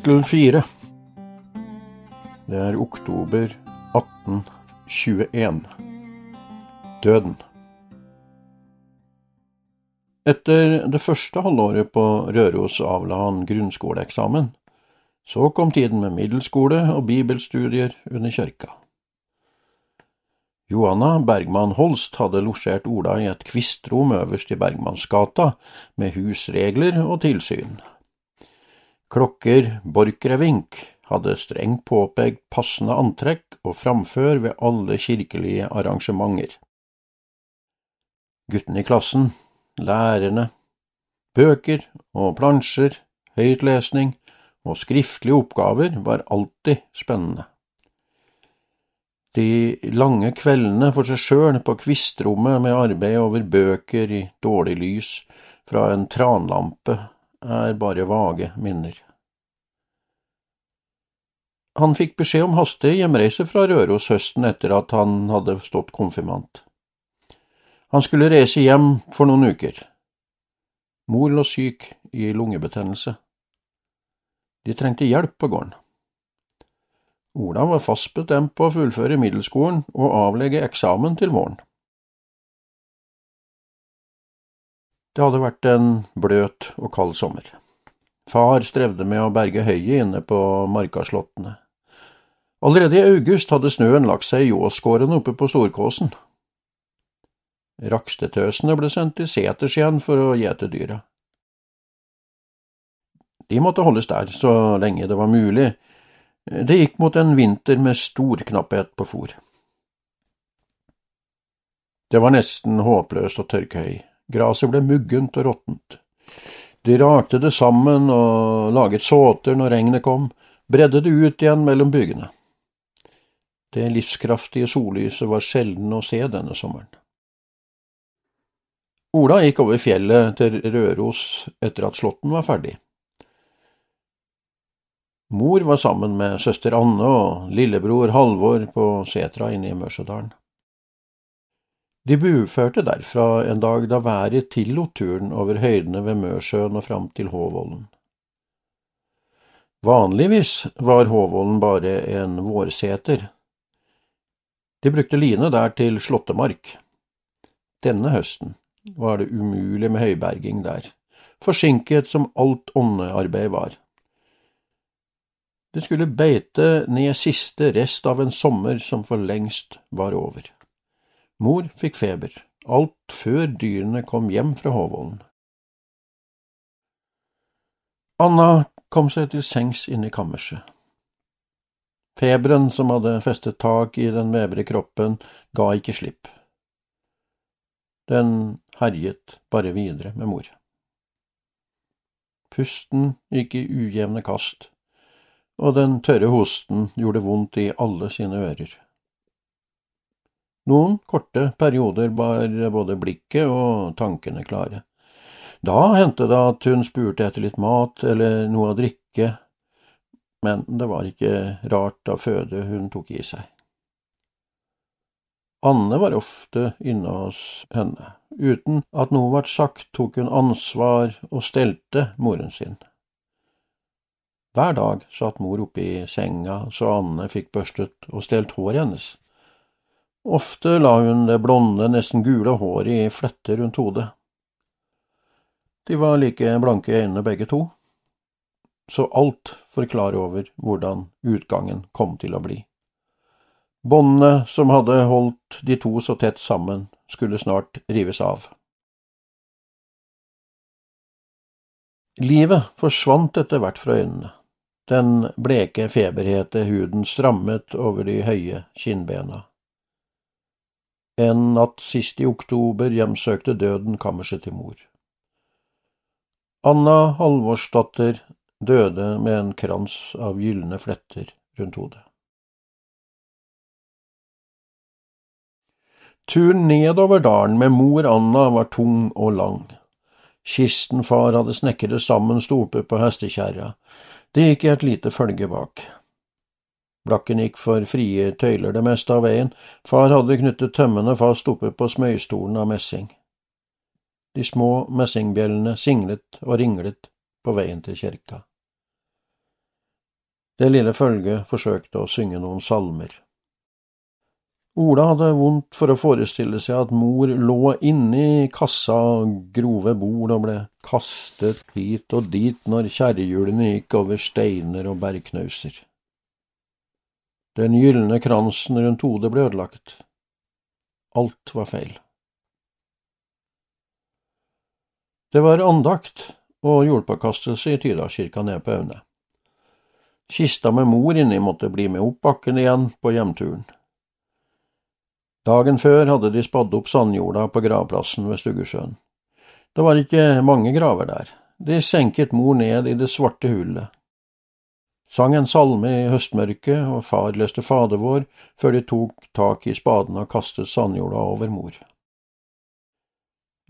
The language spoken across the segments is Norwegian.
Kapittel 4 Det er oktober 1821. Døden. Etter det første halvåret på Røros avla han grunnskoleeksamen. Så kom tiden med middelskole og bibelstudier under kirka. Johanna Bergman Holst hadde losjert Ola i et kvistrom øverst i Bergmansgata, med husregler og tilsyn. Klokker Borchgrevink hadde strengt påpekt passende antrekk og framfør ved alle kirkelige arrangementer. Guttene i klassen, lærerne, bøker og plansjer, høytlesning og skriftlige oppgaver var alltid spennende. De lange kveldene for seg sjøl på kvistrommet med arbeid over bøker i dårlig lys fra en tranlampe er bare vage minner. Han fikk beskjed om hastig hjemreise fra Røros høsten etter at han hadde stått konfirmant. Han skulle reise hjem for noen uker. Mor lå syk i lungebetennelse. De trengte hjelp på gården. Ola var fast bestemt på å fullføre middelskolen og avlegge eksamen til våren. Det hadde vært en bløt og kald sommer. Far strevde med å berge høyet inne på Markaslottene. Allerede i august hadde snøen lagt seg i ljåskårene oppe på Storkåsen. Rakstetøsene ble sendt til seters igjen for å gjete dyra. De måtte holdes der så lenge det var mulig. Det gikk mot en vinter med stor knapphet på fôr. Det var nesten håpløst å tørke høy. Graset ble muggent og råttent. De rakte det sammen og laget såter når regnet kom, bredde det ut igjen mellom byggene. Det livskraftige sollyset var sjelden å se denne sommeren. Ola gikk over fjellet til Røros etter at slåtten var ferdig. Mor var sammen med søster Anne og lillebror Halvor på setra inne i Mørsedalen. De buførte derfra en dag da været tillot turen over høydene ved Mørsjøen og fram til Håvollen. Vanligvis var Håvollen bare en vårseter. De brukte line der til slåttemark. Denne høsten var det umulig med høyberging der, forsinket som alt åndearbeid var. Det skulle beite ned siste rest av en sommer som for lengst var over. Mor fikk feber, alt før dyrene kom hjem fra Håvollen. Anna kom seg til sengs inne i kammerset. Feberen som hadde festet tak i den vevre kroppen, ga ikke slipp. Den herjet bare videre med mor. Pusten gikk i ujevne kast, og den tørre hosten gjorde vondt i alle sine ører. Noen korte perioder var både blikket og tankene klare. Da hendte det at hun spurte etter litt mat eller noe å drikke, men det var ikke rart av føde hun tok i seg. Anne var ofte inne hos henne. Uten at noe ble sagt, tok hun ansvar og stelte moren sin. Hver dag satt mor oppe i senga så Anne fikk børstet og stelt håret hennes. Ofte la hun det blonde, nesten gule håret i fletter rundt hodet. De var like blanke i øynene begge to, så alt forklarer over hvordan utgangen kom til å bli. Båndene som hadde holdt de to så tett sammen, skulle snart rives av. Livet forsvant etter hvert fra øynene. Den bleke, feberhete huden strammet over de høye kinnbena. En natt sist i oktober hjemsøkte døden kammerset til mor. Anna Halvorsdatter døde med en krans av gylne fletter rundt hodet. Turen nedover dalen med mor Anna var tung og lang. Kisten far hadde snekret sammen sto oppe på hestekjerra, det gikk et lite følge bak. Blakken gikk for frie tøyler det meste av veien, far hadde knyttet tømmene fast oppe på smøystolen av messing. De små messingbjellene singlet og ringlet på veien til kirka. Det lille følget forsøkte å synge noen salmer. Ola hadde vondt for å forestille seg at mor lå inni kassa og grove bord og ble kastet hit og dit når kjerrehjulene gikk over steiner og bergknauser. Den gylne kransen rundt hodet ble ødelagt. Alt var feil. Det var andakt og jordpåkastelse i Tydalskirka nede på Aune. Kista med mor inni måtte bli med opp bakken igjen på hjemturen. Dagen før hadde de spadd opp sandjorda på gravplassen ved Stuggesjøen. Det var ikke mange graver der. De senket mor ned i det svarte hullet sang en salme i høstmørket, og far leste Fader vår før de tok tak i spaden og kastet sandjorda over mor.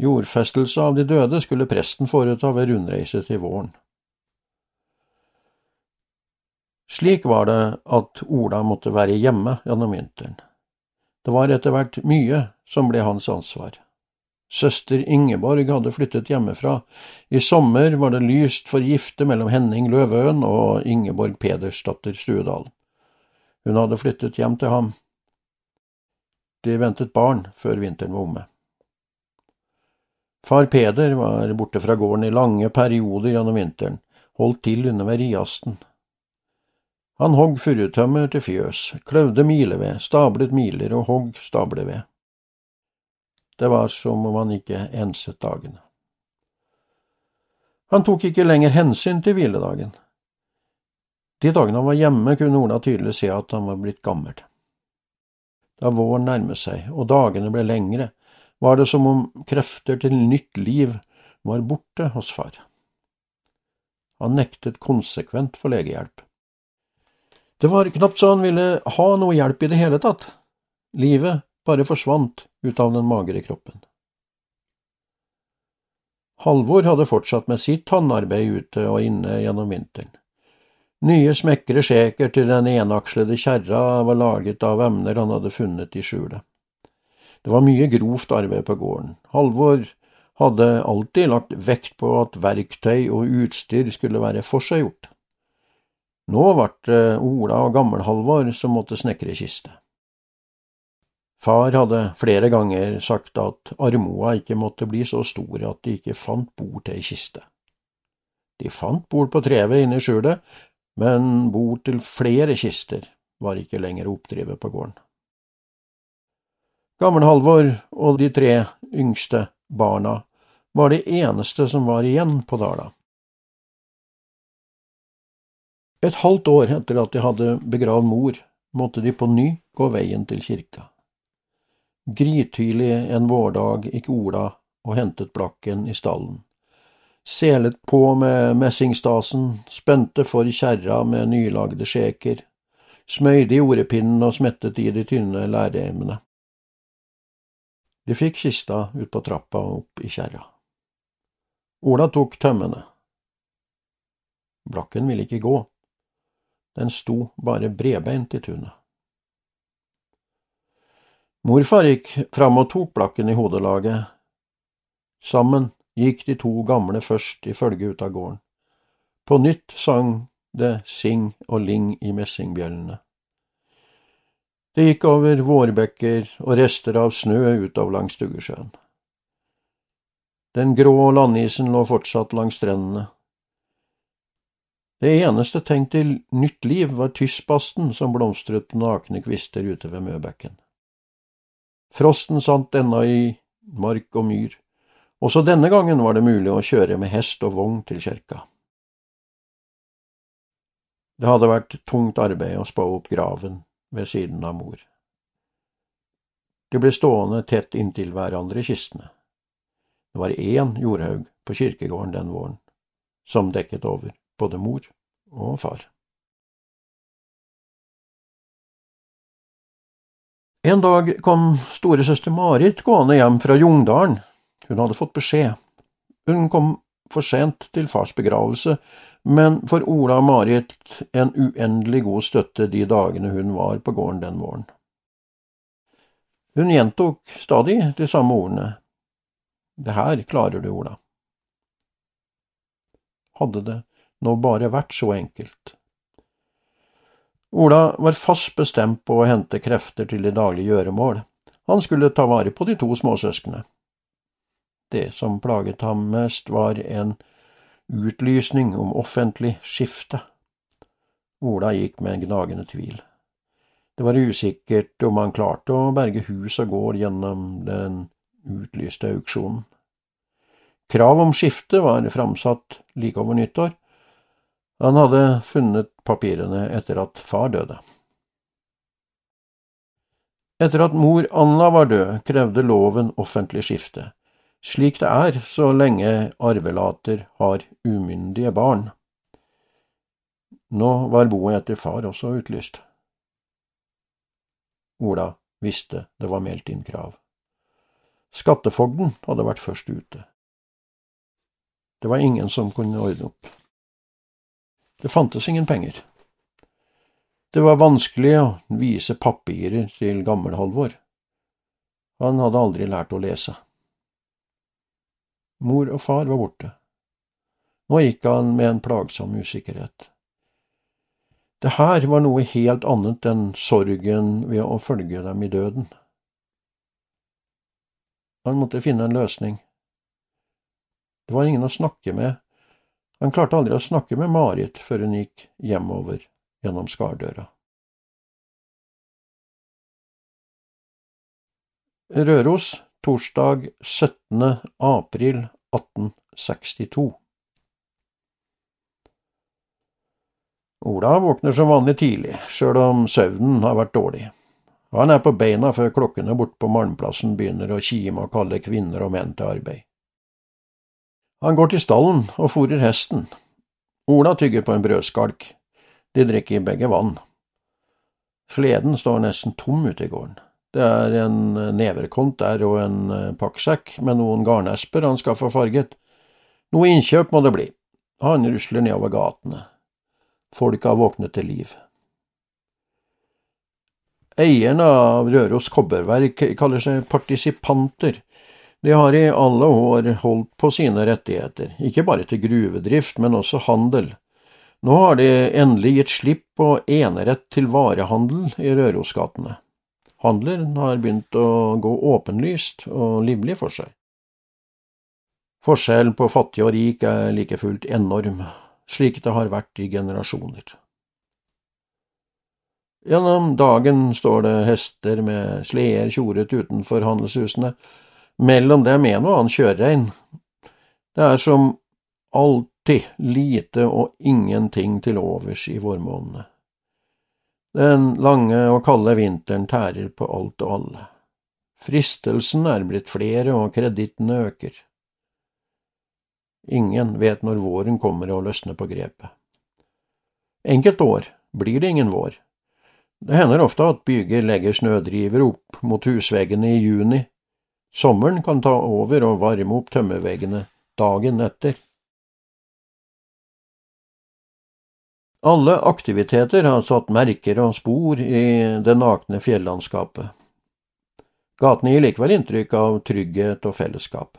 Jordfestelse av de døde skulle presten foreta ved rundreise til våren. Slik var det at Ola måtte være hjemme gjennom vinteren. Det var etter hvert mye som ble hans ansvar. Søster Ingeborg hadde flyttet hjemmefra. I sommer var det lyst for gifte mellom Henning Løvøen og Ingeborg Pedersdatter Stuedal. Hun hadde flyttet hjem til ham. De ventet barn før vinteren var omme. Far Peder var borte fra gården i lange perioder gjennom vinteren, holdt til under veriasten. Han hogg furutømmer til fjøs, kløvde mileved, stablet miler og hogg stableved. Det var som om han ikke enset dagene. Han tok ikke lenger hensyn til hviledagen. De dagene han var hjemme, kunne Ola tydelig se at han var blitt gammel. Da våren nærmet seg og dagene ble lengre, var det som om krefter til nytt liv var borte hos far. Han nektet konsekvent for legehjelp. Det var knapt så han ville ha noe hjelp i det hele tatt. Livet bare forsvant ut av den magre kroppen. Halvor hadde fortsatt med sitt tannarbeid ute og inne gjennom vinteren. Nye smekre skjeker til den enakslede kjerra var laget av emner han hadde funnet i skjulet. Det var mye grovt arbeid på gården. Halvor hadde alltid lagt vekt på at verktøy og utstyr skulle være forseggjort. Nå ble det Ola og Gammel-Halvor som måtte snekre kiste. Far hadde flere ganger sagt at armoa ikke måtte bli så stor at de ikke fant bord til ei kiste. De fant bord på trevet inne i skjulet, men bord til flere kister var ikke lenger oppdrivet på gården. Gammel-Halvor og de tre yngste barna var de eneste som var igjen på Dala. Et halvt år etter at de hadde begravd mor, måtte de på ny gå veien til kirka. Grytidlig en vårdag gikk Ola og hentet Blakken i stallen. Selet på med messingstasen, spente for kjerra med nylagde skjeker, smøyde i orepinnen og smettet i de tynne lærreimene. De fikk kista ut på trappa og opp i kjerra. Ola tok tømmene. Blakken ville ikke gå, den sto bare bredbeint i tunet. Morfar gikk fram og tok blakken i hodelaget. Sammen gikk de to gamle først i følge ut av gården. På nytt sang det sing og ling i messingbjellene. Det gikk over vårbekker og rester av snø utover langs Stuggesjøen. Den grå landisen lå fortsatt langs strendene. Det eneste tegn til nytt liv var tyssbasten som blomstret på nakne kvister ute ved Møbekken. Frosten satt ennå i mark og myr. Også denne gangen var det mulig å kjøre med hest og vogn til kirka. Det hadde vært tungt arbeid å spå opp graven ved siden av mor. De ble stående tett inntil hverandre i kistene. Det var én jordhaug på kirkegården den våren, som dekket over både mor og far. En dag kom storesøster Marit gående hjem fra Jungdalen. Hun hadde fått beskjed. Hun kom for sent til fars begravelse, men for Ola og Marit en uendelig god støtte de dagene hun var på gården den våren. Hun gjentok stadig de samme ordene. Det her klarer du, Ola. Hadde det nå bare vært så enkelt. Ola var fast bestemt på å hente krefter til de daglige gjøremål. Han skulle ta vare på de to småsøsknene. Det som plaget ham mest, var en utlysning om offentlig skifte. Ola gikk med en gnagende tvil. Det var usikkert om han klarte å berge hus og gård gjennom den utlyste auksjonen. Krav om skifte var framsatt like over nyttår, han hadde funnet papirene etter at far døde. Etter at mor Anna var død, krevde loven offentlig skifte, slik det er så lenge arvelater har umyndige barn. Nå var boet etter far også utlyst. Ola visste det var meldt inn krav. Skattefogden hadde vært først ute. Det var ingen som kunne ordne opp. Det fantes ingen penger. Det var vanskelig å vise papirer til Gammel-Halvor. Han hadde aldri lært å lese. Mor og far var borte. Nå gikk han med en plagsom usikkerhet. Det her var noe helt annet enn sorgen ved å følge dem i døden. Han måtte finne en løsning. Det var ingen å snakke med, han klarte aldri å snakke med Marit før hun gikk hjemover gjennom skardøra. Røros, torsdag 17. april 1862 Ola våkner som vanlig tidlig, sjøl om søvnen har vært dårlig. Han er på beina før klokkene borte på Malmplassen begynner å kime og kalle kvinner og menn til arbeid. Han går til stallen og fôrer hesten. Ola tygger på en brødskalk. De drikker begge vann. Sleden står nesten tom ute i gården. Det er en neverkont der og en eh, pakksekk med noen garnesper han skal få farget. Noe innkjøp må det bli. Han rusler nedover gatene. Folk har våknet til liv. Eierne av Røros kobberverk kaller seg partisipanter de har i alle år holdt på sine rettigheter, ikke bare til gruvedrift, men også handel. Nå har de endelig gitt slipp på enerett til varehandel i Rørosgatene. Handelen har begynt å gå åpenlyst og livlig for seg. Forskjellen på fattig og rik er like fullt enorm, slik det har vært i generasjoner. Gjennom dagen står det hester med sleder tjoret utenfor handelshusene, mellom dem en og annen kjørerein. Det er som alltid lite og ingenting til overs i vårmånedene. Den lange og kalde vinteren tærer på alt og alle. Fristelsen er blitt flere, og kredittene øker. Ingen vet når våren kommer og løsner på grepet. Enkelte år blir det ingen vår. Det hender ofte at byger legger snødriver opp mot husveggene i juni, Sommeren kan ta over og varme opp tømmerveggene dagen etter. Alle aktiviteter har satt merker og spor i det nakne fjellandskapet. Gatene gir likevel inntrykk av trygghet og fellesskap.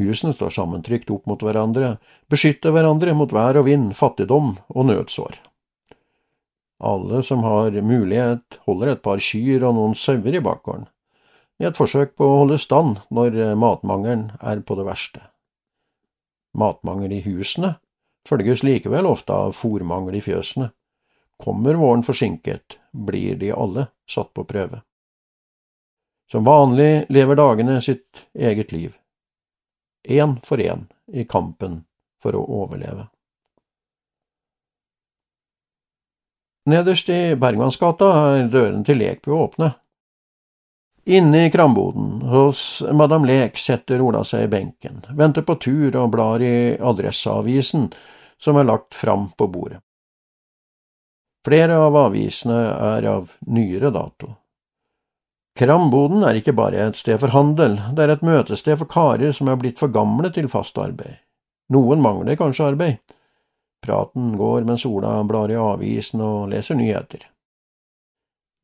Husene står sammentrykt opp mot hverandre, beskytter hverandre mot vær og vind, fattigdom og nødsår. Alle som har mulighet, holder et par kyr og noen sauer i bakgården i et forsøk på å holde stand når eh, matmangelen er på det verste. Matmangel i husene følges likevel ofte av fòrmangel i fjøsene. Kommer våren forsinket, blir de alle satt på prøve. Som vanlig lever dagene sitt eget liv, én for én i kampen for å overleve. Nederst i Bergmannsgata er døren til Lekbu åpne. Inne i kramboden hos madam Lek setter Ola seg i benken, venter på tur og blar i Adresseavisen som er lagt fram på bordet. Flere av avisene er av nyere dato. Kramboden er ikke bare et sted for handel, det er et møtested for karer som er blitt for gamle til fast arbeid. Noen mangler kanskje arbeid. Praten går mens Ola blar i avisen og leser nyheter.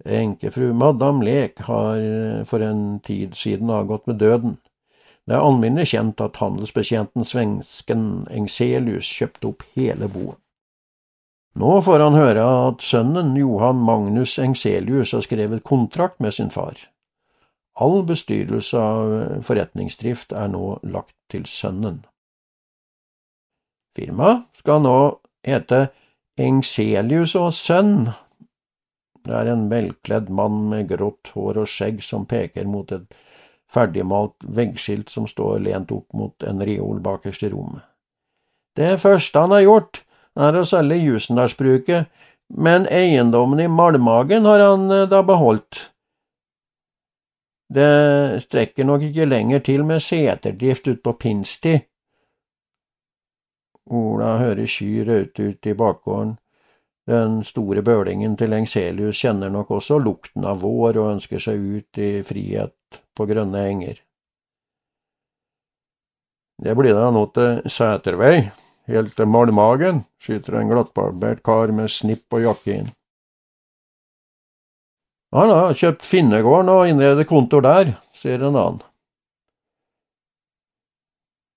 Enkefru Madam Lek har for en tid siden avgått med døden. Det er alminnelig kjent at handelsbetjenten svensken Engselius kjøpte opp hele boet. Nå får han høre at sønnen Johan Magnus Engselius har skrevet kontrakt med sin far. All bestyrelse av forretningsdrift er nå lagt til sønnen. Firmaet skal nå hete Engselius og Sønn det er en velkledd mann med grått hår og skjegg som peker mot et ferdigmalt veggskilt som står lent opp mot en reol bakerst i rommet. Det første han har gjort, er å selge Jusendalsbruket, men eiendommen i Malmagen har han eh, da beholdt. Det strekker nok ikke lenger til med seterdrift ut på pinstid. Ola hører sky raute ut i bakgården. Den store bølingen til Engselius kjenner nok også lukten av vår og ønsker seg ut i frihet på grønne enger. Det blir da nå til Sætervei, helt til Malmhagen, skyter en glattbarbert kar med snipp og jakke inn. Han har kjøpt Finnegården og innredet kontor der, sier en annen.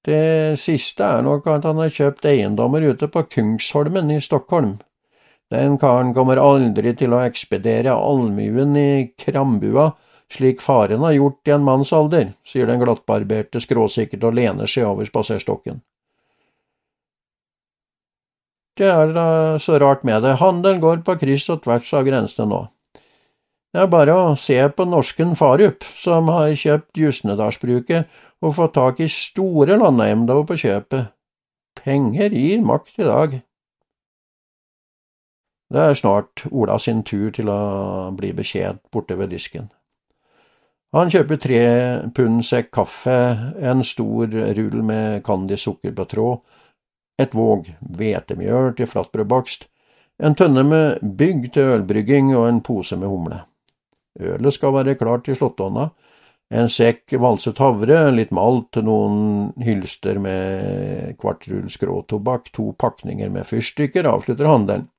Det siste er nok at han har kjøpt eiendommer ute på Kungsholmen i Stockholm. Den karen kommer aldri til å ekspedere allmuen i krambua, slik faren har gjort i en manns alder, sier den glattbarberte skråsikkert og lener seg over spaserstokken. Det er da så rart med det, handelen går på kryss og tvers av grensene nå. Det er bare å se på norsken Farup, som har kjøpt Justnedalsbruket og fått tak i store landeiendommer på kjøpet. Penger gir makt i dag. Det er snart Ola sin tur til å bli beskjedt borte ved disken. Han kjøper tre pund sekk kaffe, en stor rull med Candy sukker på tråd, et våg hvetemjøl til flatbrødbakst, en tønne med bygg til ølbrygging og en pose med humle. Ølet skal være klart til slåttonna, en sekk valset havre, litt malt, noen hylster med kvartrull skråtobakk, to pakninger med fyrstikker avslutter handelen.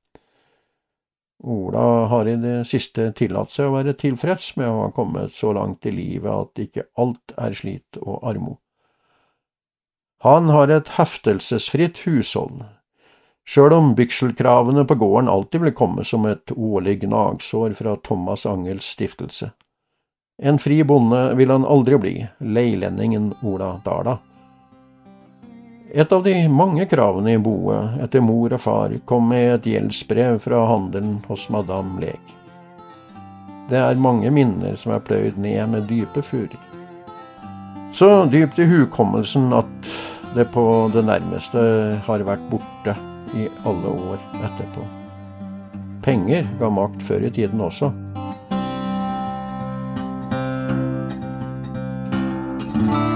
Ola har i det siste tillatt seg å være tilfreds med å ha kommet så langt i livet at ikke alt er slit og armod. Han har et heftelsesfritt hushold, sjøl om bykselkravene på gården alltid vil komme som et årlig gnagsår fra Thomas Angels stiftelse. En fri bonde vil han aldri bli, leilendingen Ola Dala. Et av de mange kravene i boet etter mor og far kom med et gjeldsbrev fra handelen hos Madame Lek. Det er mange minner som er pløyd ned med dype furer. Så dypt i hukommelsen at det på det nærmeste har vært borte i alle år etterpå. Penger ga makt før i tiden også. thank